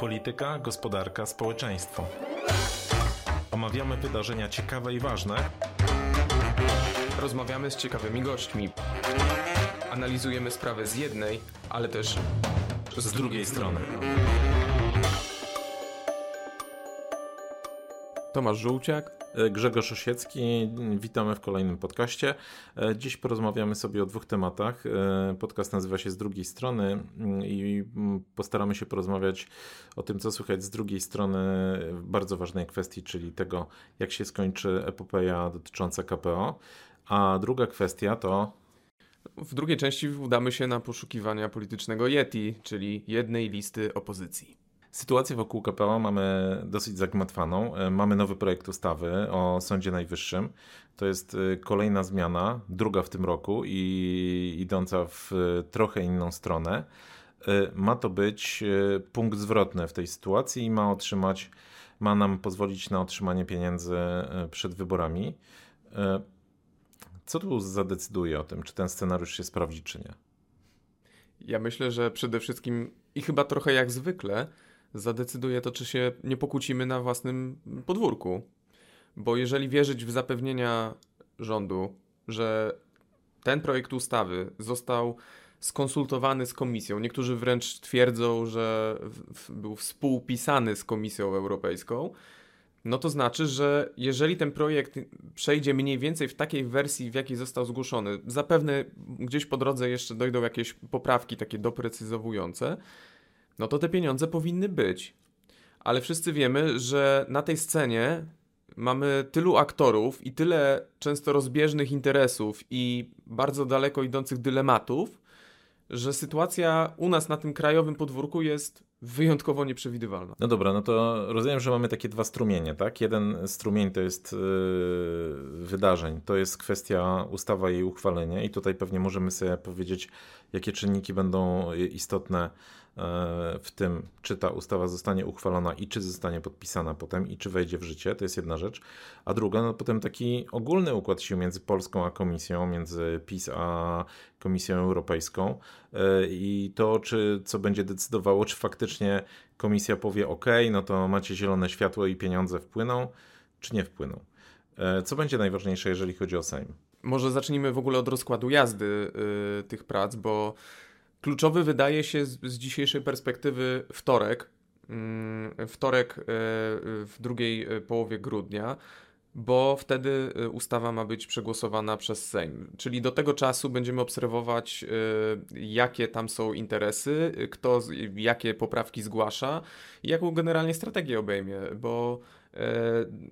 Polityka, gospodarka, społeczeństwo. Omawiamy wydarzenia ciekawe i ważne. Rozmawiamy z ciekawymi gośćmi. Analizujemy sprawę z jednej, ale też z, Z drugiej strony. Tomasz Żółciak. E, Grzegorz Osiecki, witamy w kolejnym podcaście. E, Dziś porozmawiamy sobie o dwóch tematach. E, Podcast nazywa się Z drugiej strony mm, i mm, postaramy się porozmawiać o tym, co słychać z drugiej strony bardzo ważnej kwestii, czyli tego, jak się skończy epopeja dotycząca KPO. A druga kwestia to W drugiej części udamy się na poszukiwania politycznego Yeti, czyli jednej listy opozycji. Sytuację wokół KPO mamy dosyć zagmatwaną. E, Mamy nowy projekt ustawy o Sądzie Najwyższym. To jest e, kolejna zmiana, druga w tym roku i idąca w e, trochę inną stronę. Ma to być punkt zwrotny w tej sytuacji i ma otrzymać, ma nam pozwolić na otrzymanie pieniędzy przed wyborami. Co tu zadecyduje o tym, czy ten scenariusz się sprawdzi, czy nie? Ja myślę, że przede wszystkim i chyba trochę jak zwykle zadecyduje to, czy się nie pokłócimy na własnym podwórku. Bo jeżeli wierzyć w zapewnienia rządu, że ten projekt ustawy został skonsultowany z komisją, niektórzy wręcz twierdzą, że w- był współpisany z Komisją Europejską, no to znaczy, że jeżeli ten projekt przejdzie mniej więcej w takiej wersji, w jakiej został zgłoszony, zapewne gdzieś po drodze jeszcze dojdą jakieś poprawki takie doprecyzowujące, no to te pieniądze powinny być. Ale wszyscy wiemy, że na tej scenie mamy tylu aktorów i tyle często rozbieżnych interesów i bardzo daleko idących dylematów, że sytuacja u nas na tym krajowym podwórku jest wyjątkowo nieprzewidywalna. No dobra, no to rozumiem, że mamy takie dwa strumienie, tak? Jeden strumień to jest yy, wydarzeń, to jest kwestia ustawa i jej uchwalenie i tutaj pewnie możemy sobie powiedzieć, jakie czynniki będą istotne yy, w tym, czy ta ustawa zostanie uchwalona i czy zostanie podpisana potem i czy wejdzie w życie, to jest jedna rzecz. A druga, no potem taki ogólny układ sił między Polską a Komisją, między PiS a Komisją Europejską yy, i to, czy co będzie decydowało, czy faktycznie komisja powie OK, no to macie zielone światło i pieniądze wpłyną, czy nie wpłyną. E, Co będzie najważniejsze, jeżeli chodzi o Sejm? Może zacznijmy w ogóle od rozkładu jazdy y, tych prac, bo kluczowy wydaje się z, z dzisiejszej perspektywy wtorek. Mm, wtorek y, w drugiej y, połowie grudnia, bo wtedy y, ustawa ma być przegłosowana przez Sejm. Czyli do tego czasu będziemy obserwować, jakie tam są interesy, kto jakie poprawki zgłasza i jaką generalnie strategię obejmie, bo E,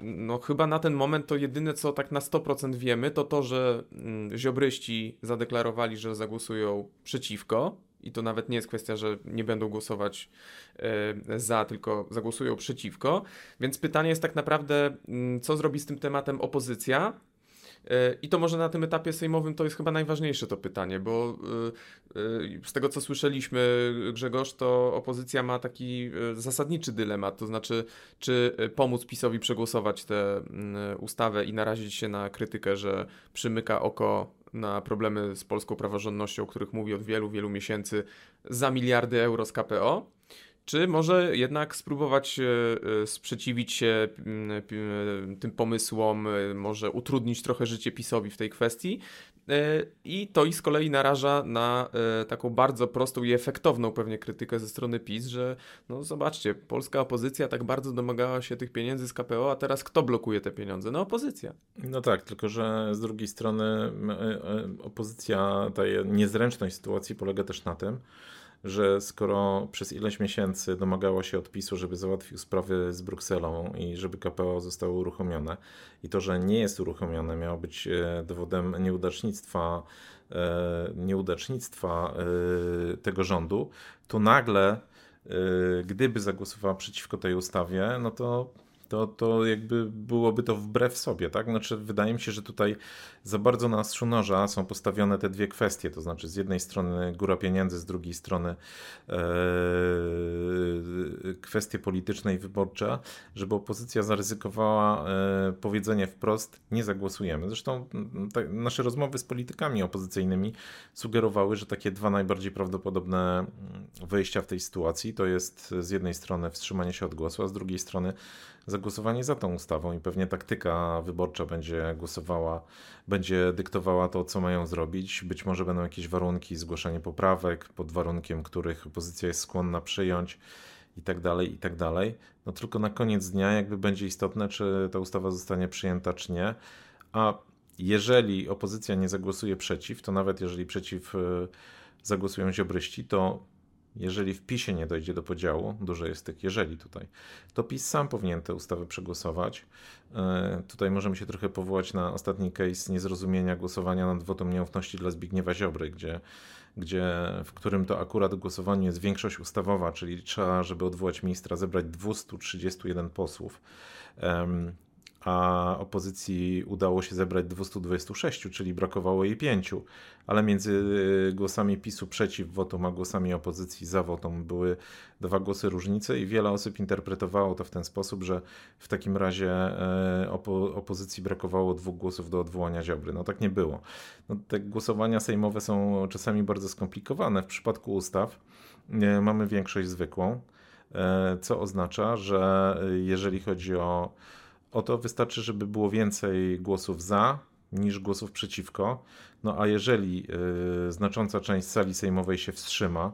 No, chyba na ten moment to jedyne, co tak na 100% wiemy, to to, że mm, ziobryści zadeklarowali, że zagłosują przeciwko. I to nawet nie jest kwestia, że nie będą głosować e, za, tylko zagłosują przeciwko. Więc pytanie jest tak naprawdę, mm, co zrobi z tym tematem opozycja? E, I to może na tym etapie sejmowym to jest chyba najważniejsze to pytanie, bo y, y, z tego co słyszeliśmy, Grzegorz, to opozycja ma taki zasadniczy dylemat, to znaczy, czy pomóc PiSowi przegłosować tę ustawę i narazić się na krytykę, że przymyka oko na problemy z polską praworządnością, o których mówi od wielu, wielu miesięcy, za miliardy euro z KPO. Czy może jednak spróbować e, e, sprzeciwić się mm, e, tym pomysłom, może utrudnić trochę życie PiSowi w tej kwestii? I to ich z kolei naraża na taką bardzo prostą i efektowną pewnie krytykę ze strony PiS, że no zobaczcie, polska opozycja tak bardzo domagała się tych pieniędzy z KPO, a teraz kto blokuje te pieniądze? No opozycja. No tak, tylko że z drugiej strony opozycja, ta niezręczność sytuacji polega też na tym, że skoro przez ileś miesięcy domagała się od PiSu, żeby załatwił sprawy z Brukselą i żeby KPO zostało uruchomione i to, że nie jest uruchomione miało być e, dowodem nieudacznictwa, e, nieudacznictwa e, tego rządu, to nagle gdyby zagłosowała przeciwko tej ustawie, no to to, to jakby byłoby to wbrew sobie, tak? Znaczy, wydaje mi się, że tutaj za bardzo na ostrzu noża są postawione te dwie kwestie, to znaczy z jednej strony góra pieniędzy, z drugiej strony e, kwestie polityczne i wyborcze, żeby opozycja zaryzykowała e, powiedzenie wprost, nie zagłosujemy. Zresztą nasze rozmowy z politykami opozycyjnymi sugerowały, że takie dwa najbardziej prawdopodobne wejścia w tej sytuacji to jest z jednej strony wstrzymanie się od głosu, a z drugiej strony zagłosowanie za tą ustawą i pewnie taktyka wyborcza będzie głosowała, będzie dyktowała to, co mają zrobić. Być może będą jakieś warunki, zgłaszanie poprawek pod warunkiem, których opozycja jest skłonna przyjąć i tak dalej, i tak dalej. No tylko na koniec dnia jakby będzie istotne, czy ta ustawa zostanie przyjęta, czy nie. A jeżeli opozycja nie zagłosuje przeciw, to nawet jeżeli przeciw y, zagłosują ziobryści, to jeżeli w PiSie nie dojdzie do podziału, dużo jest tych jeżeli tutaj, to PiS sam powinien tę ustawę przegłosować. E, tutaj możemy się trochę powołać na ostatni case niezrozumienia głosowania nad wotum nieufności dla Zbigniewa Ziobry, gdzie, gdzie w którym to akurat głosowaniu jest większość ustawowa, czyli trzeba, żeby odwołać ministra, zebrać 231 posłów a opozycji udało się zebrać 226, czyli brakowało jej pięciu, ale między y, głosami PiSu przeciw wotum, a głosami opozycji za wotum były dwa głosy różnicy i wiele osób interpretowało to w ten sposób, że w takim razie e, opo opozycji brakowało dwóch głosów do odwołania Ziobry. No tak nie było. No, te głosowania sejmowe są czasami bardzo skomplikowane. W przypadku ustaw e, mamy większość zwykłą, co oznacza, że jeżeli chodzi o o to wystarczy, żeby było więcej głosów za niż głosów przeciwko. No a jeżeli y, znacząca część sali sejmowej się wstrzyma,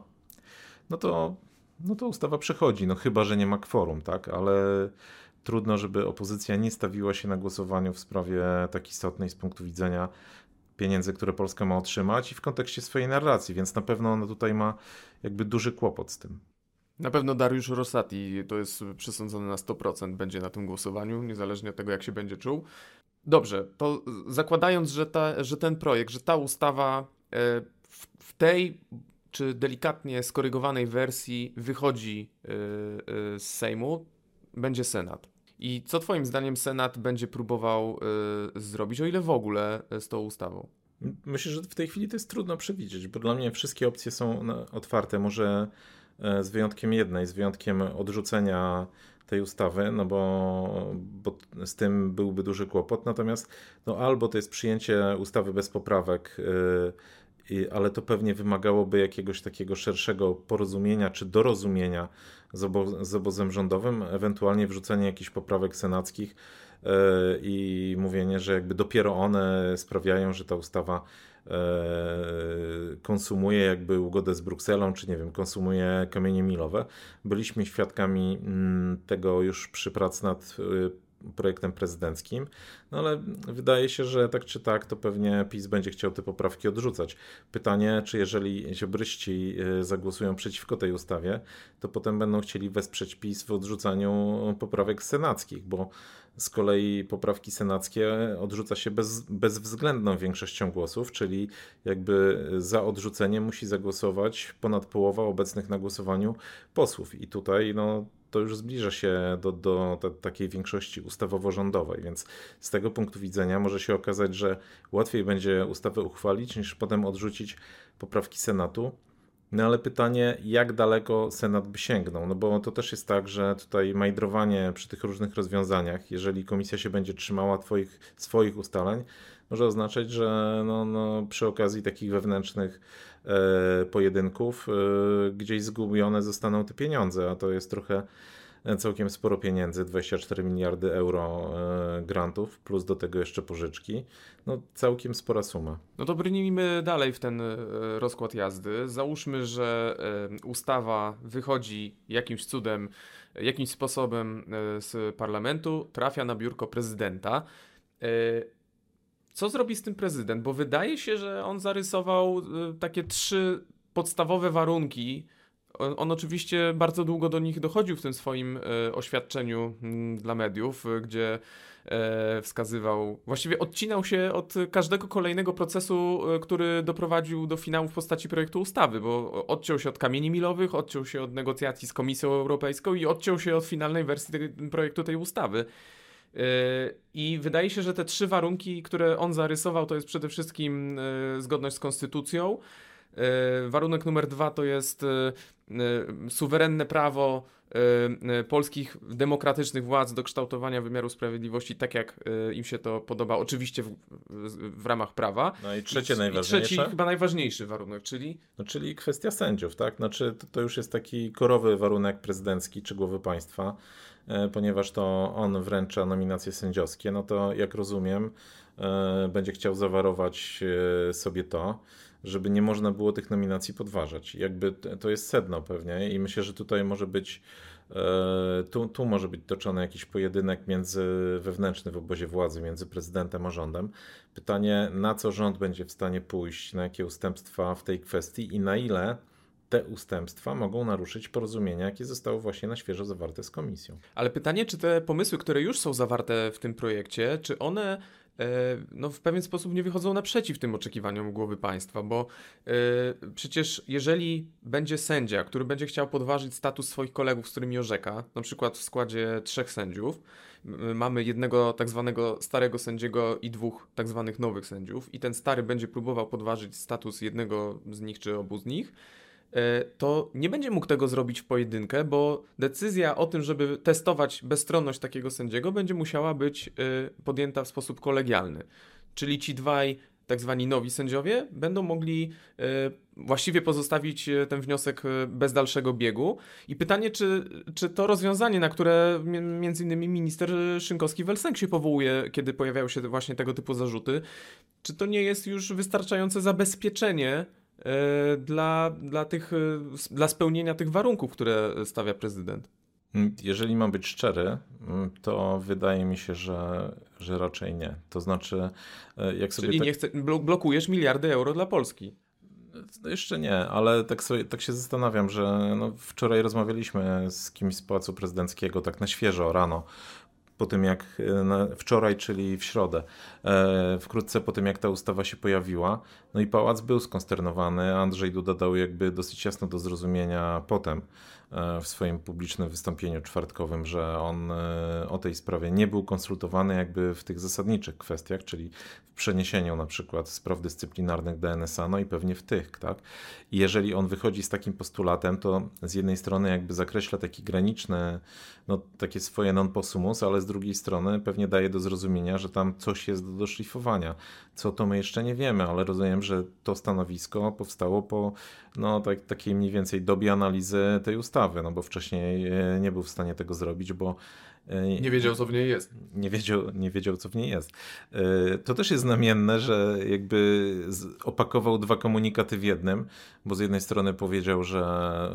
no to, no to ustawa przechodzi. No chyba, że nie ma kworum, tak? Ale trudno, żeby opozycja nie stawiła się na głosowaniu w sprawie tak istotnej z punktu widzenia pieniędzy, które Polska ma otrzymać i w kontekście swojej narracji, więc na pewno ona tutaj ma jakby duży kłopot z tym. Na pewno Dariusz Rosati to jest przesądzony na 100%, będzie na tym głosowaniu, niezależnie od tego, jak się będzie czuł. Dobrze, to zakładając, że, ta, że ten projekt, że ta ustawa e, w, w tej czy delikatnie skorygowanej wersji wychodzi e, e, z Sejmu, będzie Senat. I co Twoim zdaniem Senat będzie próbował zrobić, o ile w ogóle z tą ustawą? Myślę, że w tej chwili to jest trudno przewidzieć, bo dla mnie wszystkie opcje są otwarte. Może z wyjątkiem jednej, z wyjątkiem odrzucenia tej ustawy, no bo, bo z tym byłby duży kłopot. Natomiast no albo to jest przyjęcie ustawy bez poprawek, yy, ale to pewnie wymagałoby jakiegoś takiego szerszego porozumienia czy dorozumienia z, obo z obozem rządowym, ewentualnie wrzucenie jakichś poprawek senackich yy, i mówienie, że jakby dopiero one sprawiają, że ta ustawa E, konsumuje jakby ugodę z Brukselą, czy nie wiem, konsumuje kamienie milowe. Byliśmy świadkami mm, tego już przy pracy nad e, projektem prezydenckim, no ale wydaje się, że tak czy tak to pewnie PiS będzie chciał te poprawki odrzucać. Pytanie, czy jeżeli ziobryści e, zagłosują przeciwko tej ustawie, to potem będą chcieli wesprzeć PiS w odrzucaniu poprawek senackich, bo z kolei poprawki senackie odrzuca się bez, bezwzględną większością głosów, czyli jakby za odrzuceniem musi zagłosować ponad połowa obecnych na głosowaniu posłów. I tutaj no, to już zbliża się do, do takiej większości ustawowo-rządowej, więc z tego punktu widzenia może się okazać, że łatwiej będzie ustawę uchwalić niż potem odrzucić poprawki Senatu. No ale pytanie, jak daleko Senat by sięgnął? No bo to też jest tak, że tutaj majdrowanie przy tych różnych rozwiązaniach, jeżeli komisja się będzie trzymała twoich, swoich ustaleń, może oznaczać, że no, no, przy okazji takich wewnętrznych pojedynków e, gdzieś zgubione zostaną te pieniądze, a to jest trochę całkiem sporo pieniędzy, 24 miliardy euro e, grantów, plus do tego jeszcze pożyczki. No całkiem spora suma. No to brnijmy dalej w ten e, rozkład jazdy. Załóżmy, że e, ustawa wychodzi jakimś cudem, jakimś sposobem z parlamentu, trafia na biurko prezydenta. Co zrobi z tym prezydent? Bo wydaje się, że on zarysował takie trzy podstawowe warunki, on oczywiście bardzo długo do nich dochodził w tym swoim e, oświadczeniu m, dla mediów, e, gdzie e, wskazywał, właściwie odcinał się od każdego kolejnego procesu, który doprowadził do finału w postaci projektu ustawy, bo odciął się od kamieni milowych, odciął się od negocjacji z Komisją Europejską i odciął się od finalnej wersji projektu tej ustawy. E, I wydaje się, że te trzy warunki, które on zarysował, to jest przede wszystkim e, zgodność z konstytucją, warunek numer dwa to jest suwerenne prawo polskich demokratycznych władz do kształtowania wymiaru sprawiedliwości tak, jak im się to podoba, oczywiście w, w ramach prawa. No i trzecie I, najważniejsze. I trzeci, chyba najważniejszy warunek, czyli? No, czyli kwestia sędziów, tak? Znaczy, to, to już jest taki korowy warunek prezydencki czy głowy państwa, ponieważ to on wręcza nominacje sędziowskie, no to jak rozumiem, będzie chciał zawarować sobie to żeby nie można było tych nominacji podważać. Jakby to jest sedno pewnie i myślę, że tutaj może być e, tu, tu może być toczony jakiś pojedynek między wewnętrzny w obozie władzy między prezydentem a rządem. Pytanie, na co rząd będzie w stanie pójść, na jakie ustępstwa w tej kwestii i na ile te ustępstwa mogą naruszyć porozumienia, jakie zostały właśnie na świeżo zawarte z komisją. Ale pytanie, czy te pomysły, które już są zawarte w tym projekcie, czy one E, no, w pewien sposób nie wychodzą naprzeciw tym oczekiwaniom głowy państwa, bo e, przecież jeżeli będzie sędzia, który będzie chciał podważyć status swoich kolegów, z którymi orzeka, na przykład w składzie trzech sędziów, mamy jednego tak zwanego starego sędziego i dwóch tak zwanych nowych sędziów i ten stary będzie próbował podważyć status jednego z nich czy obu z nich, to nie będzie mógł tego zrobić w pojedynkę, bo decyzja o tym, żeby testować bezstronność takiego sędziego, będzie musiała być e, podjęta w sposób kolegialny. Czyli ci dwaj tak zwani nowi sędziowie będą mogli e, właściwie pozostawić ten wniosek bez dalszego biegu. I pytanie, czy, czy to rozwiązanie, na które między innymi minister Szynkowski-Welsenk się powołuje, kiedy pojawiają się właśnie tego typu zarzuty, czy to nie jest już wystarczające zabezpieczenie E, dla, dla, tych, e, dla spełnienia tych warunków, które stawia prezydent. Mm, jeżeli mam być szczery, mm, to wydaje mi się, że, że raczej nie. To znaczy, e, jak sobie. Czyli tak... nie chce, blokujesz miliardy euro dla Polski. No jeszcze nie, ale tak, sobie, tak się zastanawiam, że no wczoraj rozmawialiśmy z kimś z Pałacu Prezydenckiego, tak na świeżo, rano, po tym jak wczoraj, czyli w środę, wkrótce po tym jak ta ustawa się pojawiła. No i pałac był skonsternowany. Andrzej Duda dał jakby dosyć jasno do zrozumienia potem e, w swoim publicznym wystąpieniu czwartkowym, że on e, o tej sprawie nie był konsultowany jakby w tych zasadniczych kwestiach, czyli w przeniesieniu na przykład spraw dyscyplinarnych do NSA, no i pewnie w tych, tak? I jeżeli on wychodzi z takim postulatem, to z jednej strony jakby zakreśla taki graniczny, no takie swoje non possumus, ale z drugiej strony pewnie daje do zrozumienia, że tam coś jest do doszlifowania. Co to my jeszcze nie wiemy, ale rozumiem, że to stanowisko powstało po no, tak, takiej mniej więcej dobie analizy tej ustawy, no bo wcześniej e, nie był w stanie tego zrobić, bo e, nie wiedział, co w niej jest. Nie wiedział, nie wiedział co w niej jest. E, to też jest znamienne, że jakby opakował dwa komunikaty w jednym, bo z jednej strony powiedział, że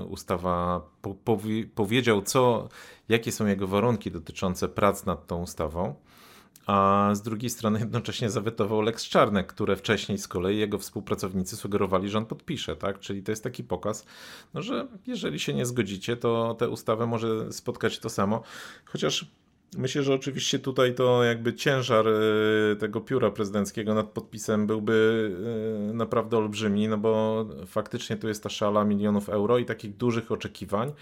ustawa, po, powi, powiedział, co, jakie są jego warunki dotyczące prac nad tą ustawą a z drugiej strony jednocześnie zawetował Lex Czarnek, które wcześniej z kolei jego współpracownicy sugerowali, że on podpisze, tak? Czyli to jest taki pokaz, no, że jeżeli się nie zgodzicie, to tę ustawę może spotkać to samo. Chociaż Myślę, że oczywiście tutaj to jakby ciężar e, tego pióra prezydenckiego nad podpisem byłby e, naprawdę olbrzymi, no bo faktycznie tu jest ta szala milionów euro i takich dużych oczekiwań,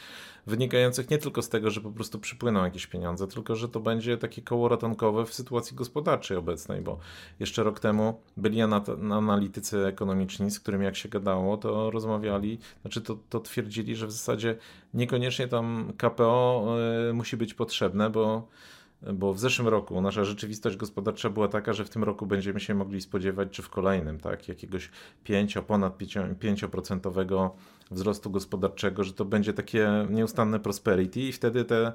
wynikających nie tylko z tego, że po prostu przypłyną jakieś pieniądze, tylko że to będzie takie koło ratunkowe w sytuacji gospodarczej obecnej, bo jeszcze rok temu byli analitycy ekonomiczni, z którymi jak się gadało, to rozmawiali, znaczy to, to twierdzili, że w zasadzie niekoniecznie tam KPO y, musi być potrzebne, bo bo w zeszłym roku nasza rzeczywistość gospodarcza była taka, że w tym roku będziemy się mogli spodziewać, czy w kolejnym, tak, jakiegoś 5, ponad 5% wzrostu gospodarczego, że to będzie takie nieustanne prosperity i wtedy te,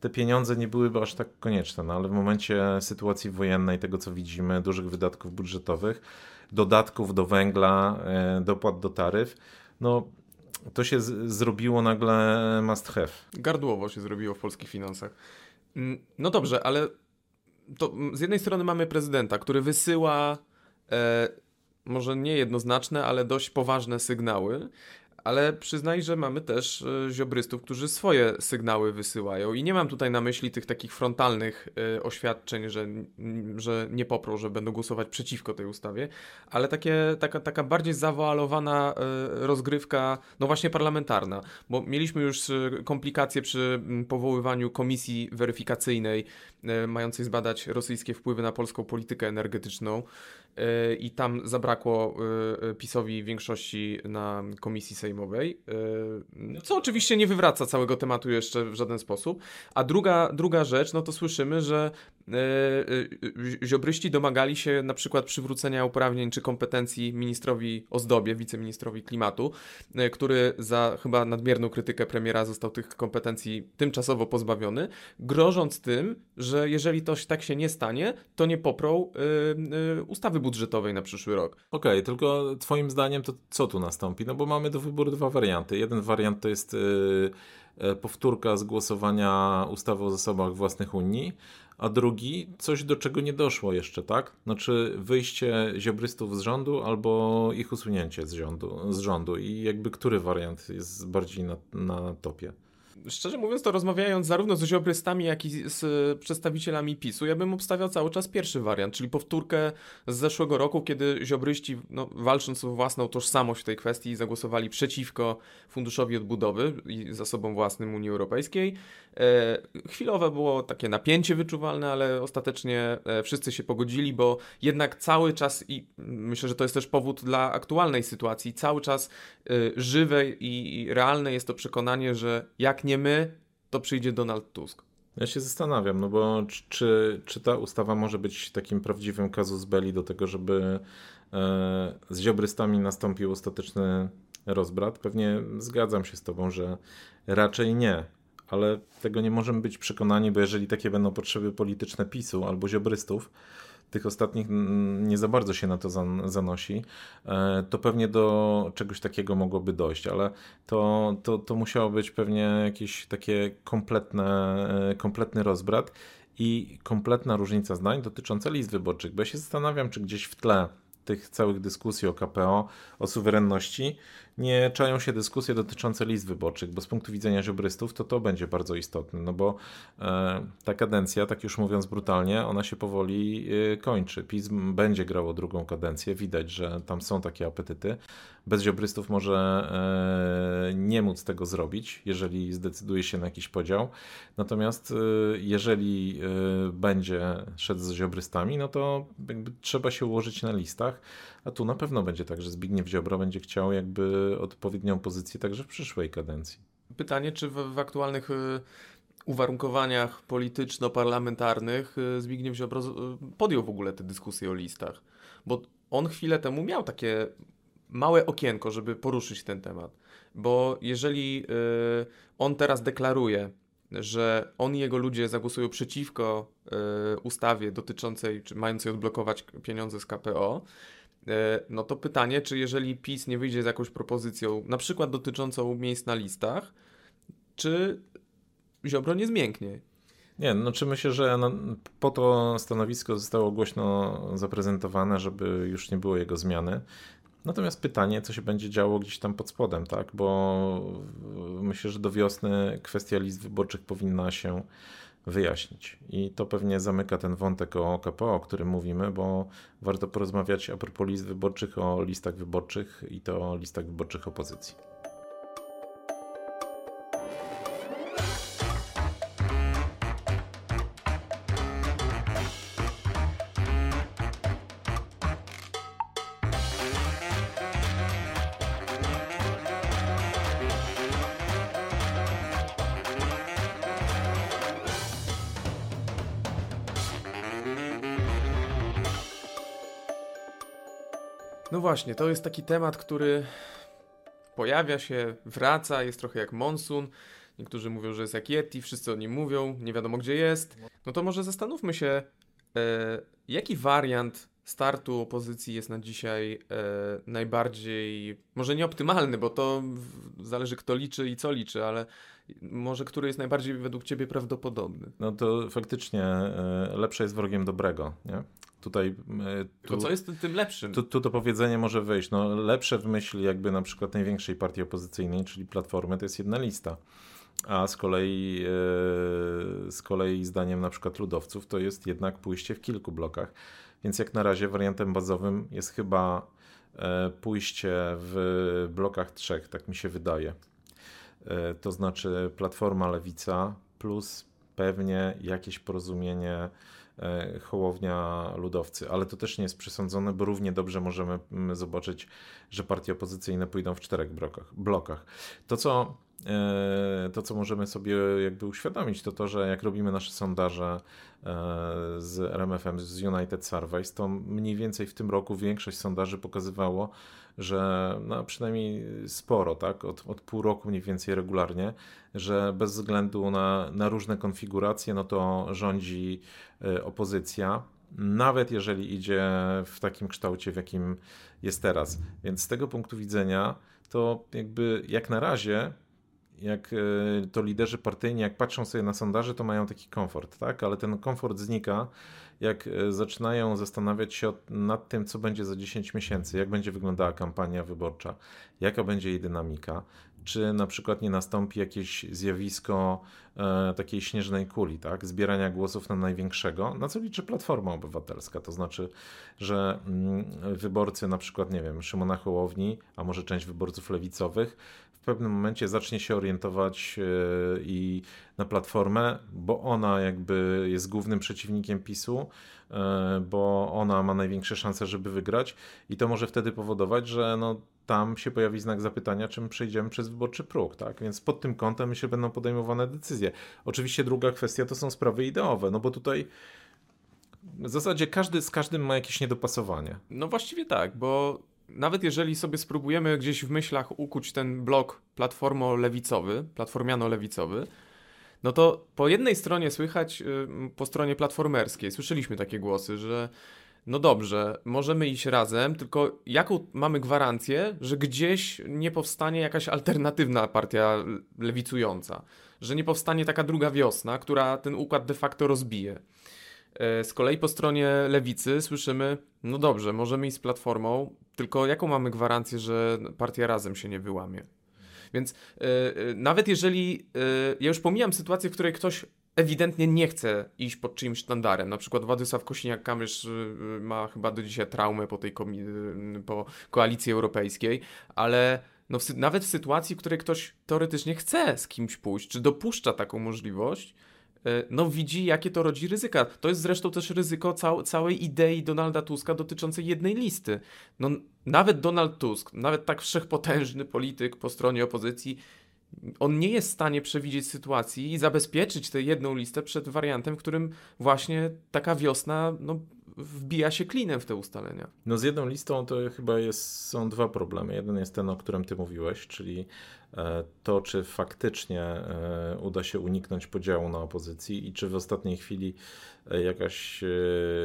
te pieniądze nie byłyby aż tak konieczne, no ale w momencie sytuacji wojennej, tego co widzimy, dużych wydatków budżetowych, dodatków do węgla, e, dopłat do taryf, no to się z- zrobiło nagle must have. Gardłowo się zrobiło w polskich finansach. Mm, no dobrze, ale to z jednej strony mamy prezydenta, który wysyła e, może nie jednoznaczne, ale dość poważne sygnały, ale przyznaj, że mamy też e, ziobrystów, którzy swoje sygnały wysyłają. I nie mam tutaj na myśli tych takich frontalnych e, oświadczeń, że, że nie poprą, że będą głosować przeciwko tej ustawie, ale takie, taka, taka bardziej zawoalowana e, rozgrywka, no właśnie parlamentarna, bo mieliśmy już komplikacje przy powoływaniu komisji weryfikacyjnej mającej zbadać rosyjskie wpływy na polską politykę energetyczną i tam zabrakło PiSowi większości na komisji sejmowej, e, co oczywiście nie wywraca całego tematu jeszcze w żaden sposób. A druga, druga rzecz, no to słyszymy, że ziobryści domagali się na przykład przywrócenia uprawnień czy kompetencji ministrowi Ozdobie, wiceministrowi klimatu, e, który za chyba nadmierną krytykę premiera został tych kompetencji tymczasowo pozbawiony, grożąc tym, że jeżeli to tak się nie stanie, to nie poprą ustawy budżetowej na przyszły rok. Okej, okay, tylko twoim zdaniem to co tu nastąpi? No bo mamy do wyboru dwa warianty. Jeden wariant to jest powtórka z głosowania ustawy o zasobach własnych Unii, a drugi coś, do czego nie doszło jeszcze, tak? Znaczy wyjście ziobrystów z rządu albo ich usunięcie z rządu, z rządu. i jakby który wariant jest bardziej na, na topie? Szczerze mówiąc, to rozmawiając zarówno z ziobrystami, jak i z przedstawicielami PiSu, ja bym obstawiał cały czas pierwszy wariant, czyli powtórkę z zeszłego roku, kiedy ziobryści, no, walcząc o własną tożsamość w tej kwestii, zagłosowali przeciwko Funduszowi Odbudowy i zasobom własnym Unii Europejskiej. E, chwilowe było takie napięcie wyczuwalne, ale ostatecznie e, wszyscy się pogodzili, bo jednak cały czas, i myślę, że to jest też powód dla aktualnej sytuacji, cały czas e, żywe i, i realne jest to przekonanie, że jak nie my, to przyjdzie Donald Tusk. Ja się zastanawiam, no bo czy, czy ta ustawa może być takim prawdziwym kazus belli do tego, żeby e, z ziobrystami nastąpił ostateczny rozbrat? Pewnie zgadzam się z tobą, że raczej nie, ale tego nie możemy być przekonani, bo jeżeli takie będą potrzeby polityczne PiSu albo ziobrystów, tych ostatnich nie za bardzo się na to zanosi, e, to pewnie do czegoś takiego mogłoby dojść, ale to, to, to musiało być pewnie jakieś takie kompletne, e, kompletny rozbrat i kompletna różnica zdań dotycząca list wyborczych, bo ja się zastanawiam, czy gdzieś w tle tych całych dyskusji o KPO, o suwerenności, nie czają się dyskusje dotyczące list wyborczych, bo z punktu widzenia ziobrystów to to będzie bardzo istotne, no bo e, ta kadencja, tak już mówiąc brutalnie, ona się powoli e, kończy. PiS będzie grało drugą kadencję, widać, że tam są takie apetyty. Bez ziobrystów może e, nie móc tego zrobić, jeżeli zdecyduje się na jakiś podział. Natomiast jeżeli będzie szedł z ziobrystami, no to trzeba się ułożyć na listach, a tu na pewno będzie tak, że Zbigniew Ziobro będzie chciał jakby odpowiednią pozycję także w przyszłej kadencji. Pytanie, czy w, w aktualnych y, uwarunkowaniach polityczno-parlamentarnych y, Zbigniew Ziobro y, podjął w ogóle te dyskusje o listach? Bo on chwilę temu miał takie małe okienko, żeby poruszyć ten temat. Bo jeżeli on teraz deklaruje, że on i jego ludzie zagłosują przeciwko ustawie dotyczącej, czy mającej odblokować pieniądze z KPO, no to pytanie, czy jeżeli PiS nie wyjdzie z jakąś propozycją, na przykład dotyczącą miejsc na listach, czy Ziobro nie zmięknie? Nie, no czy myślę, że po to stanowisko zostało głośno zaprezentowane, żeby już nie było jego zmiany. Natomiast pytanie, co się będzie działo gdzieś tam pod spodem, tak? Bo myślę, że do wiosny kwestia list wyborczych powinna się wyjaśnić. I to pewnie zamyka ten wątek o KPO, o którym mówimy, bo warto porozmawiać a propos list wyborczych o listach wyborczych i to o listach wyborczych opozycji. Właśnie, to jest taki temat, który pojawia się, wraca, jest trochę jak monsun. Niektórzy mówią, że jest jak Yeti, wszyscy o nim mówią, nie wiadomo gdzie jest. No to może zastanówmy się, e, jaki wariant startu opozycji jest na dzisiaj e, najbardziej, może nieoptymalny, bo to w, zależy kto liczy i co liczy, ale może który jest najbardziej według ciebie prawdopodobny? No to faktycznie e, lepsze jest wrogiem dobrego, nie? Tutaj. E, tu, co jest tym lepszym? Tu, tu to powiedzenie może wyjść. No, lepsze w myśli jakby na przykład największej partii opozycyjnej, czyli Platformy, to jest jedna lista. A z kolei, e, z kolei zdaniem na przykład ludowców to jest jednak pójście w kilku blokach. Więc jak na razie wariantem bazowym jest chyba e, pójście w blokach trzech, tak mi się wydaje. To znaczy Platforma Lewica plus pewnie jakieś porozumienie Hołownia Ludowcy, ale to też nie jest przesądzone, bo równie dobrze możemy mm, zobaczyć, że partie opozycyjne pójdą w czterech blokach. blokach. To, co, e, to, co możemy sobie jakby uświadomić, to to, że jak robimy nasze sondaże e, z RMFM, z United Surveys, to mniej więcej w tym roku większość sondaży pokazywało, że no, przynajmniej sporo, tak, od, od pół roku mniej więcej regularnie, że bez względu na, na różne konfiguracje, no to rządzi y, opozycja, nawet jeżeli idzie w takim kształcie, w jakim jest teraz. Więc z tego punktu widzenia, to jakby jak na razie jak y, to liderzy partyjni, jak patrzą sobie na sondaże, to mają taki komfort, tak? Ale ten komfort znika, jak y, zaczynają zastanawiać się nad tym, co będzie za 10 miesięcy, jak będzie wyglądała kampania wyborcza, jaka będzie jej dynamika, czy na przykład nie nastąpi jakieś zjawisko e, takiej śnieżnej kuli, tak? zbierania głosów na największego, na co liczy Platforma Obywatelska. To znaczy, że mm, wyborcy na przykład, nie wiem, Szymona Hołowni, a może część wyborców lewicowych, pewnym momencie zacznie się orientować e, i na Platformę, bo ona jakby jest głównym przeciwnikiem PiSu, e, bo ona ma największe szanse, żeby wygrać i to może wtedy powodować, że no, tam się pojawi znak zapytania, czym przejdziemy przez wyborczy próg, tak? Więc pod tym kątem myślę, będą podejmowane decyzje. Oczywiście druga kwestia to są sprawy ideowe, no bo tutaj w zasadzie każdy z każdym ma jakieś niedopasowanie. No właściwie tak, bo nawet jeżeli sobie spróbujemy gdzieś w myślach ukuć ten blok platformo-lewicowy, platformiano-lewicowy, no to po jednej stronie słychać, y, po stronie platformerskiej, słyszeliśmy takie głosy, że no dobrze, możemy iść razem, tylko jaką mamy gwarancję, że gdzieś nie powstanie jakaś alternatywna partia lewicująca, że nie powstanie taka druga wiosna, która ten układ de facto rozbije. E, z kolei po stronie lewicy słyszymy, no dobrze, możemy iść z platformą, tylko jaką mamy gwarancję, że partia razem się nie wyłamie? Więc yy, nawet jeżeli, yy, ja już pomijam sytuację, w której ktoś ewidentnie nie chce iść pod czyimś sztandarem. Na przykład Władysław Kosiniak-Kamysz ma chyba do dzisiaj traumę po tej po koalicji europejskiej, ale no w, nawet w sytuacji, w której ktoś teoretycznie chce z kimś pójść, czy dopuszcza taką możliwość, no widzi, jakie to rodzi ryzyka. To jest zresztą też ryzyko cał całej idei Donalda Tuska dotyczącej jednej listy. No, nawet Donald Tusk, nawet tak wszechpotężny polityk po stronie opozycji, on nie jest w stanie przewidzieć sytuacji i zabezpieczyć tę jedną listę przed wariantem, w którym właśnie taka wiosna no, wbija się klinem w te ustalenia. No z jedną listą to chyba jest, są dwa problemy. Jeden jest ten, o którym ty mówiłeś, czyli e, to, czy faktycznie e, uda się uniknąć podziału na opozycji i czy w ostatniej chwili e, jakaś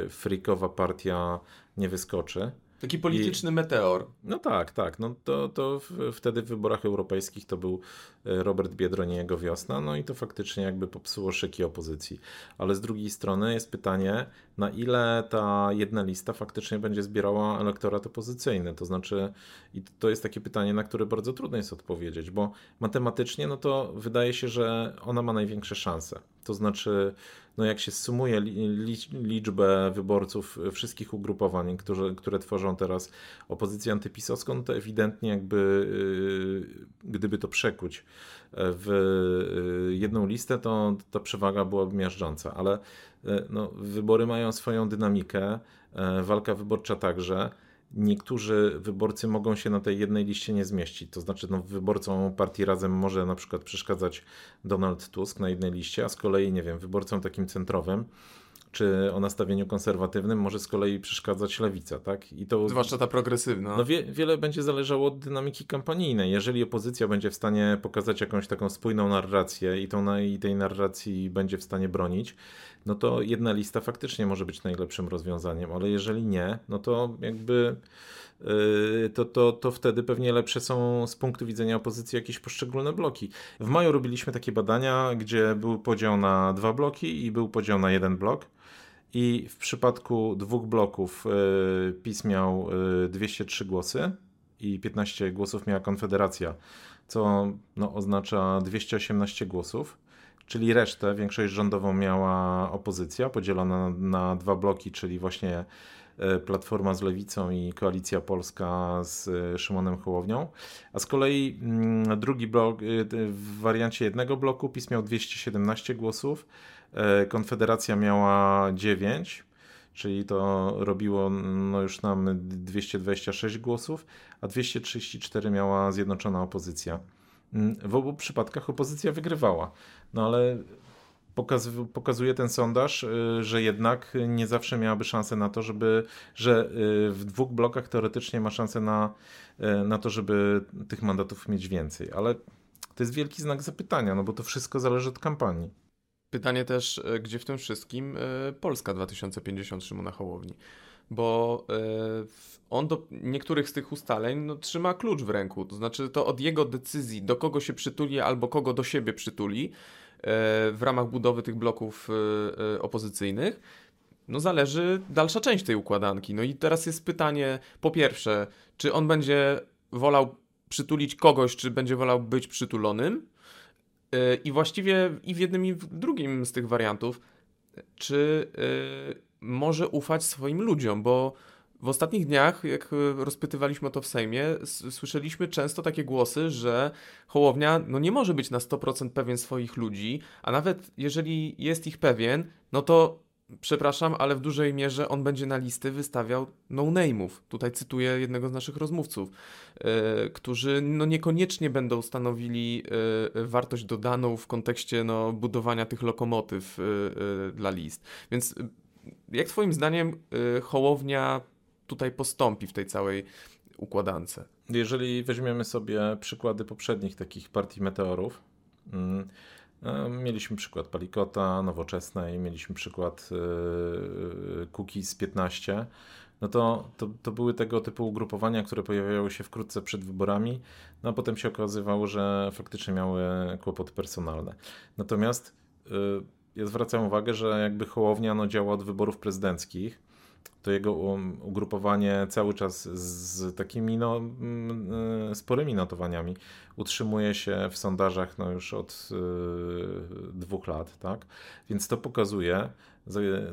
frikowa partia nie wyskoczy. Taki polityczny I, meteor. No tak, tak. No to, to w, wtedy w wyborach europejskich to był e, Robert Biedroń i jego wiosna, no i to faktycznie jakby popsuło szyki opozycji. Ale z drugiej strony jest pytanie, na ile ta jedna lista faktycznie będzie zbierała elektorat opozycyjny. To znaczy, i to jest takie pytanie, na które bardzo trudno jest odpowiedzieć, bo matematycznie, no to wydaje się, że ona ma największe szanse. To znaczy, no jak się sumuje liczbę wyborców wszystkich ugrupowań, które, tworzą teraz opozycję antypisowską, no to ewidentnie jakby y, gdyby to przekuć w y, jedną listę, to ta przewaga byłaby miażdżąca, ale y, no, wybory mają swoją dynamikę, walka wyborcza także niektórzy wyborcy mogą się na tej jednej liście nie zmieścić. To znaczy, no, wyborcom partii Razem może na przykład przeszkadzać Donald Tusk na jednej liście, a z kolei, nie wiem, wyborcom takim centrowym czy o nastawieniu konserwatywnym może z kolei przeszkadzać lewica, tak? I to, Zwłaszcza ta progresywna. No wie, wiele będzie zależało od dynamiki kampanijnej. Jeżeli opozycja będzie w stanie pokazać jakąś taką spójną narrację i, tą, i tej narracji będzie w stanie bronić, no to jedna lista faktycznie może być najlepszym rozwiązaniem, ale jeżeli nie, no to jakby yy, to, to, to wtedy pewnie lepsze są z punktu widzenia opozycji jakieś poszczególne bloki. W maju robiliśmy takie badania, gdzie był podział na dwa bloki i był podział na jeden blok. I w przypadku dwóch bloków yy, PiS miał 203 głosy i 15 głosów miała Konfederacja, co no, oznacza 218 głosów czyli resztę, większość rządową miała opozycja, podzielona na, dwa bloki, czyli właśnie e, Platforma z Lewicą i Koalicja Polska z Szymonem Hołownią. A z kolei mm, drugi blok, w wariancie jednego bloku PiS miał 217 głosów, Konfederacja miała 9, czyli to robiło no już nam 226 głosów, a 234 miała Zjednoczona Opozycja. Mm, w obu przypadkach opozycja wygrywała. No ale pokaz, pokazuje ten sondaż, y, że jednak nie zawsze miałaby szansę na to, żeby, że y, w dwóch blokach teoretycznie ma szansę na, y, na to, żeby tych mandatów mieć więcej. Ale to jest wielki znak zapytania, no bo to wszystko zależy od kampanii. Pytanie też, gdzie w tym wszystkim Polska 2050 Szymona Hołowni bo e, on do niektórych z tych ustaleń no, trzyma klucz w ręku. To znaczy, to od jego decyzji, do kogo się przytuli albo kogo do siebie przytuli e, w ramach budowy tych bloków e, opozycyjnych, no zależy dalsza część tej układanki. No i teraz jest pytanie, po pierwsze, czy on będzie wolał przytulić kogoś, czy będzie wolał być przytulonym? I właściwie i w jednym, i w drugim z tych wariantów, czy może ufać swoim ludziom, bo w ostatnich dniach, jak rozpytywaliśmy o to w Sejmie, słyszeliśmy często takie głosy, że Hołownia no nie może być na 100% pewien swoich ludzi, a nawet jeżeli jest ich pewien, no to przepraszam, ale w dużej mierze on będzie na listy wystawiał no-name'ów. Tutaj cytuję jednego z naszych rozmówców, yy, którzy no niekoniecznie będą stanowili yy, wartość dodaną w kontekście no, budowania tych lokomotyw yy, dla list. Więc jak Twoim zdaniem Hołownia tutaj postąpi w tej całej układance? Jeżeli weźmiemy sobie przykłady poprzednich takich partii meteorów, mm, Mieliśmy przykład Palikota, Nowoczesnej, mieliśmy przykład Cookies 15. No to, to, to były tego typu ugrupowania, które pojawiały się wkrótce przed wyborami, no a potem się okazywało, że faktycznie miały kłopoty personalne. Natomiast y, ja zwracam uwagę, że jakby Hołownia no, działa od wyborów prezydenckich, to jego um, ugrupowanie cały czas z takimi no, mm, y, sporymi notowaniami utrzymuje się w sondażach no, już od y, dwóch lat, tak? Więc to pokazuje,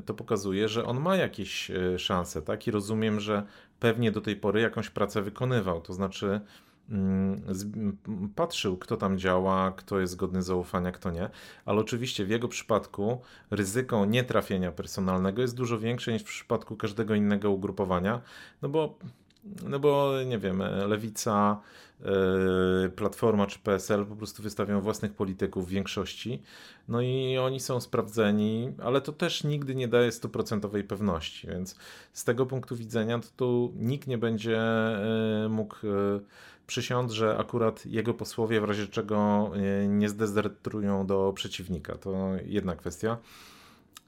to pokazuje, że on ma jakieś y, szanse, tak? I rozumiem, że pewnie do tej pory jakąś pracę wykonywał, to znaczy patrzył, kto tam działa, kto jest godny zaufania, kto nie, ale oczywiście w jego przypadku ryzyko nietrafienia personalnego jest dużo większe niż w przypadku każdego innego ugrupowania, no bo, no bo nie wiem, lewica, yy, Platforma czy PSL po prostu wystawią własnych polityków w większości, no i oni są sprawdzeni, ale to też nigdy nie daje stuprocentowej pewności, więc z tego punktu widzenia to tu nikt nie będzie yy, mógł yy, przysiąc, że akurat jego posłowie w razie czego e, nie zdezertują do przeciwnika. To jedna kwestia.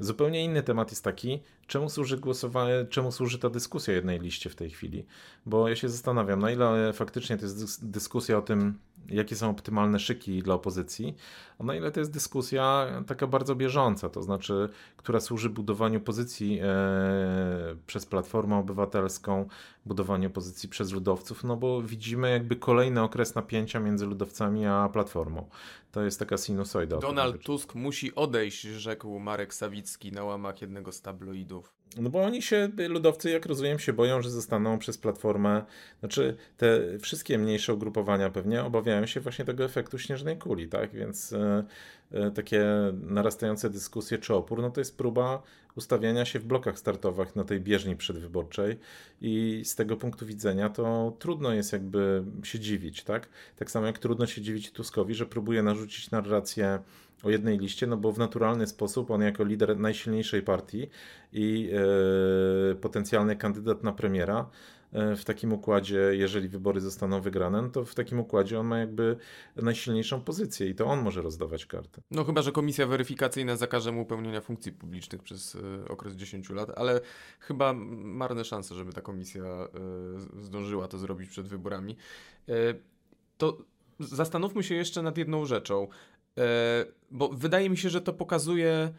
Zupełnie inny temat jest taki, czemu służy głosowanie, czemu służy ta dyskusja jednej liście w tej chwili? Bo ja się zastanawiam, na ile faktycznie to jest dyskusja o tym, jakie są optymalne szyki dla opozycji, a na ile to jest dyskusja taka bardzo bieżąca, to znaczy, która służy budowaniu pozycji e, przez Platformę Obywatelską, budowaniu pozycji przez ludowców, no bo widzimy jakby kolejny okres napięcia między ludowcami a Platformą. To jest taka sinusoida. Donald Tusk musi odejść, rzekł Marek Sawicki na łamach jednego z tabloidów. No bo oni się, ludowcy, jak rozumiem, się boją, że zostaną przez platformę, znaczy te wszystkie mniejsze ugrupowania pewnie obawiają się właśnie tego efektu śnieżnej kuli, tak? Więc e, takie narastające dyskusje czy opór, no to jest próba ustawiania się w blokach startowych na tej bieżni przedwyborczej i z tego punktu widzenia to trudno jest jakby się dziwić, tak? Tak samo jak trudno się dziwić Tuskowi, że próbuje narzucić narrację o jednej liście, no bo w naturalny sposób on jako lider najsilniejszej partii i e, potencjalny kandydat na premiera e, w takim układzie, jeżeli wybory zostaną wygrane, no to w takim układzie on ma jakby najsilniejszą pozycję i to on może rozdawać karty. No chyba, że komisja weryfikacyjna zakaże mu pełnienia funkcji publicznych przez y, okres 10 lat, ale chyba marne szanse, żeby ta komisja y, zdążyła to zrobić przed wyborami. To zastanówmy się jeszcze nad jedną rzeczą, bo wydaje mi się, że to pokazuje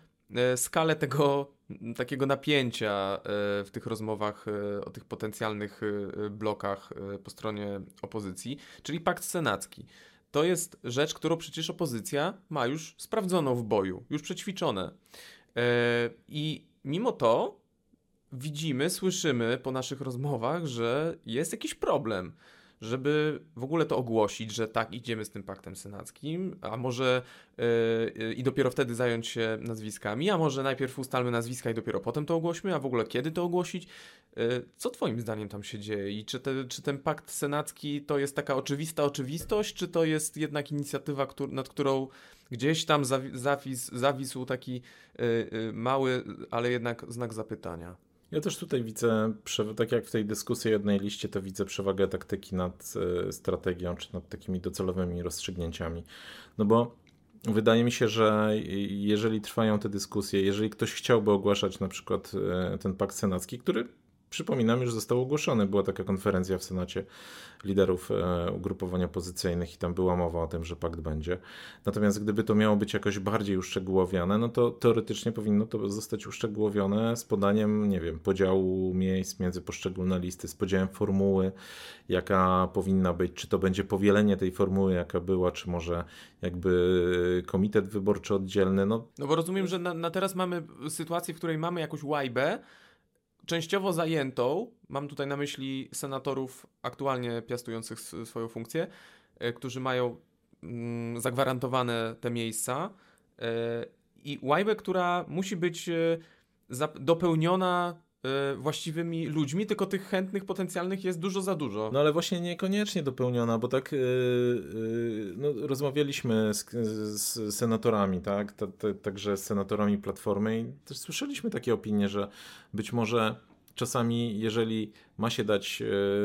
skalę tego takiego napięcia e, w tych rozmowach e, o tych potencjalnych e, blokach po stronie opozycji, czyli pakt senacki. To jest rzecz, którą przecież opozycja ma już sprawdzoną w boju, już przećwiczone. I mimo to widzimy, słyszymy po naszych rozmowach, że jest jakiś problem żeby w ogóle to ogłosić, że tak, idziemy z tym paktem senackim, a może yy, i dopiero wtedy zająć się nazwiskami, a może najpierw ustalmy nazwiska i dopiero potem to ogłośmy, a w ogóle kiedy to ogłosić? Yy, co Twoim zdaniem tam się dzieje i czy, te, czy ten pakt senacki to jest taka oczywista oczywistość, czy to jest jednak inicjatywa, któr nad którą gdzieś tam zawis, zawisł taki yy, mały, ale jednak znak zapytania? Ja też tutaj widzę, tak jak w tej dyskusji jednej liście, to widzę przewagę taktyki nad e, strategią, czy nad takimi docelowymi rozstrzygnięciami. No bo wydaje mi się, że jeżeli trwają te dyskusje, jeżeli ktoś chciałby ogłaszać na przykład e, ten pakt senacki, który przypominam, już został ogłoszony. Była taka konferencja w Senacie liderów e, ugrupowań opozycyjnych i tam była mowa o tym, że pakt będzie. Natomiast gdyby to miało być jakoś bardziej uszczegółowione, no to teoretycznie powinno to zostać uszczegółowione z podaniem, nie wiem, podziału miejsc między poszczególne listy, z podziałem formuły, jaka powinna być, czy to będzie powielenie tej formuły, jaka była, czy może jakby komitet wyborczy oddzielny. No, no bo rozumiem, że na, na teraz mamy sytuację, w której mamy jakąś łajbę, częściowo zajętą, mam tutaj na myśli senatorów aktualnie piastujących swoją funkcję, e, którzy mają mm, zagwarantowane te miejsca e, i łajbę, która musi być e, dopełniona właściwymi ludźmi, tylko tych chętnych potencjalnych jest dużo za dużo. No ale właśnie niekoniecznie dopełniona, bo tak yy, yy, no, rozmawialiśmy z, z, senatorami, tak, także z senatorami Platformy i też słyszeliśmy takie opinie, że być może czasami, jeżeli ma się dać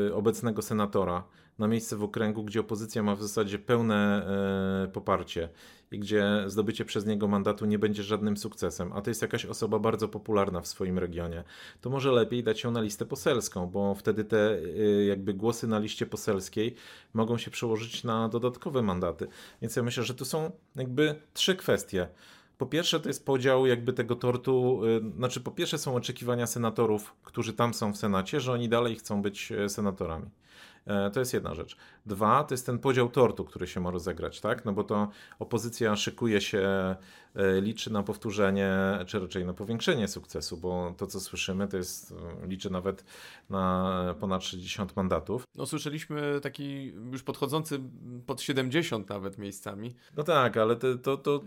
e, obecnego senatora na miejsce w okręgu, gdzie opozycja ma w zasadzie pełne e, poparcie i gdzie zdobycie przez niego mandatu nie będzie żadnym sukcesem, a to jest jakaś osoba bardzo popularna w swoim regionie, to może lepiej dać ją na listę poselską, bo wtedy te e, jakby głosy na liście poselskiej mogą się przełożyć na dodatkowe mandaty. Więc ja myślę, że tu są jakby trzy kwestie. Po pierwsze, to jest podział jakby tego tortu. Y, znaczy, po pierwsze, są oczekiwania senatorów, którzy tam są w Senacie, że oni dalej chcą być e, senatorami. E, to jest jedna rzecz. Dwa, to jest ten podział tortu, który się ma rozegrać, tak? No bo to opozycja szykuje się, e, liczy na powtórzenie, czy raczej na powiększenie sukcesu, bo to, co słyszymy, to jest, liczy nawet na ponad 60 mandatów. No słyszeliśmy taki już podchodzący pod 70 nawet miejscami. No tak, ale to, to, to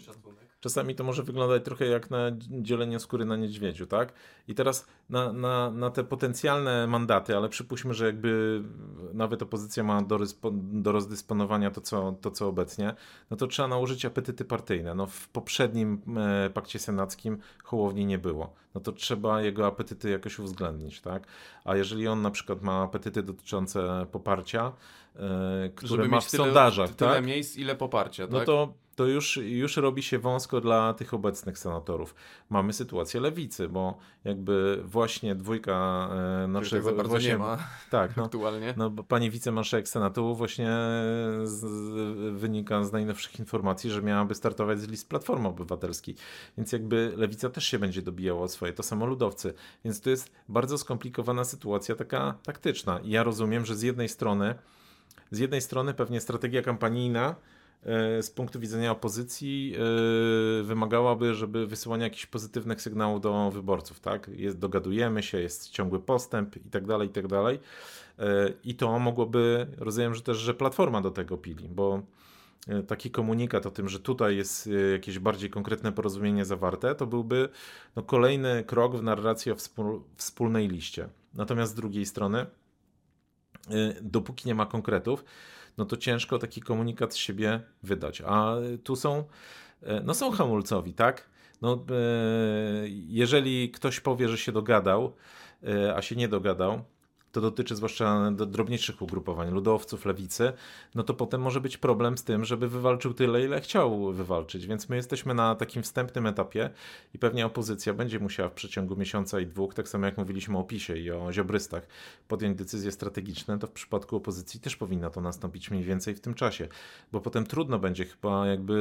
czasami to może wyglądać trochę jak na dzielenie skóry na niedźwiedziu, tak? I teraz na, na, na te potencjalne mandaty, ale przypuśćmy, że jakby nawet opozycja ma do, do rozdysponowania to co, to, co obecnie, no to trzeba nałożyć apetyty partyjne. No w poprzednim e, pakcie senackim Hołowni nie było. No to trzeba jego apetyty jakoś uwzględnić, tak? A jeżeli on na przykład ma apetyty dotyczące poparcia, e, które Żeby ma w tyle, sondażach, tyle tak? miejsc, ile poparcia, no tak? No to to już, już robi się wąsko dla tych obecnych senatorów. Mamy sytuację lewicy, bo jakby właśnie dwójka e, naszych... Tak właśnie, nie ma tak, no, aktualnie. No, bo pani wicemarszałek Senatu właśnie z, wynika z najnowszych informacji, że miałaby startować z list Platformy Obywatelskiej. Więc jakby lewica też się będzie dobijała o swoje, to samo ludowcy. Więc to jest bardzo skomplikowana sytuacja taka taktyczna. I ja rozumiem, że z jednej strony z jednej strony pewnie strategia kampanijna z punktu widzenia opozycji e, wymagałaby, żeby wysyłania jakichś pozytywnych sygnałów do wyborców, tak? Jest, dogadujemy się, jest ciągły postęp i tak dalej, i tak dalej. E, I to mogłoby, rozumiem, że też, że Platforma do tego pili, bo taki komunikat o tym, że tutaj jest jakieś bardziej konkretne porozumienie zawarte, to byłby no, kolejny krok w narracji o wspól, wspólnej liście. Natomiast z drugiej strony, dopóki nie ma konkretów, no to ciężko taki komunikat z siebie wydać. A tu są, e, no są hamulcowi, tak? No, e, jeżeli ktoś powie, że się dogadał, e, a się nie dogadał, to dotyczy zwłaszcza drobniejszych ugrupowań, ludowców, lewicy, no to potem może być problem z tym, żeby wywalczył tyle, ile chciał wywalczyć. Więc my jesteśmy na takim wstępnym etapie i pewnie opozycja będzie musiała w przeciągu miesiąca i dwóch, tak samo jak mówiliśmy o PiSie i o ziobrystach, podjąć decyzje strategiczne, to w przypadku opozycji też powinno to nastąpić mniej więcej w tym czasie, bo potem trudno będzie chyba jakby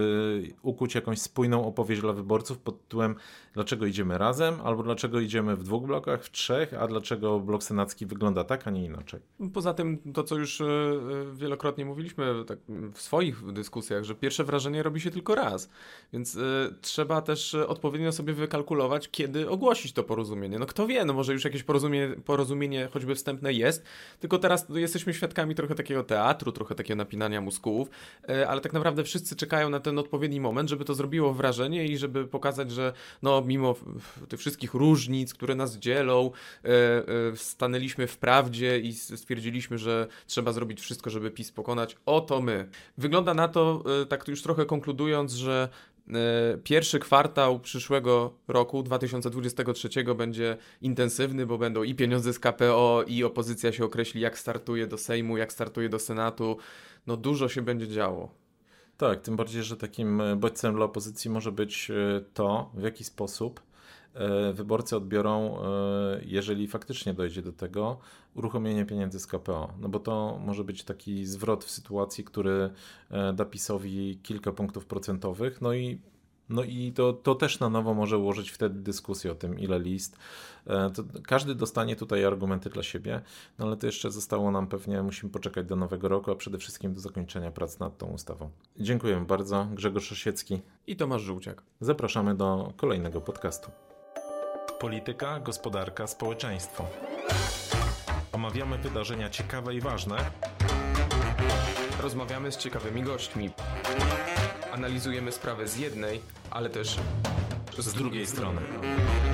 ukuć jakąś spójną opowieść dla wyborców pod tytułem dlaczego idziemy razem, albo dlaczego idziemy w dwóch blokach, w trzech, a dlaczego blok senacki wygląda tak, a nie inaczej. Poza tym to, co już e, e, wielokrotnie mówiliśmy tak w swoich dyskusjach, że pierwsze wrażenie robi się tylko raz, więc y, trzeba też odpowiednio sobie wykalkulować, kiedy ogłosić to porozumienie. No kto wie, no może już jakieś porozumienie, porozumienie choćby wstępne jest, tylko teraz jesteśmy świadkami trochę takiego teatru, trochę takiego napinania mózgów, ale tak naprawdę wszyscy czekają na ten odpowiedni moment, żeby to zrobiło wrażenie i żeby pokazać, że no mimo tych wszystkich różnic, które nas dzielą, stanęliśmy w prawdzie i stwierdziliśmy, że trzeba zrobić wszystko, żeby PiS pokonać. Oto my. Wygląda na to, tak już trochę konkludując, że E, pierwszy kwartał przyszłego roku, 2023, będzie intensywny, bo będą i pieniądze z KPO, i opozycja się określi, jak startuje do Sejmu, jak startuje do Senatu. No dużo się będzie działo. Tak, tym bardziej, że takim e, bodźcem dla opozycji może być e, to, w jaki sposób E, wyborcy odbiorą, e, jeżeli faktycznie dojdzie do tego, uruchomienie pieniędzy z KPO. No bo to może być taki zwrot w sytuacji, który e, da PiSowi kilka punktów procentowych, no i no i to, to też na nowo może ułożyć wtedy dyskusję o tym, ile list. To każdy dostanie tutaj argumenty dla siebie, no ale to jeszcze zostało nam pewnie, musimy poczekać do nowego roku, a przede wszystkim do zakończenia prac nad tą ustawą. Dziękuję bardzo. Grzegorz Osiecki i Tomasz Żółciak. Zapraszamy do kolejnego podcastu. Polityka, gospodarka, społeczeństwo. Omawiamy wydarzenia ciekawe i ważne. Rozmawiamy z ciekawymi gośćmi. Analizujemy sprawę z jednej, ale też z, z drugiej strony. strony.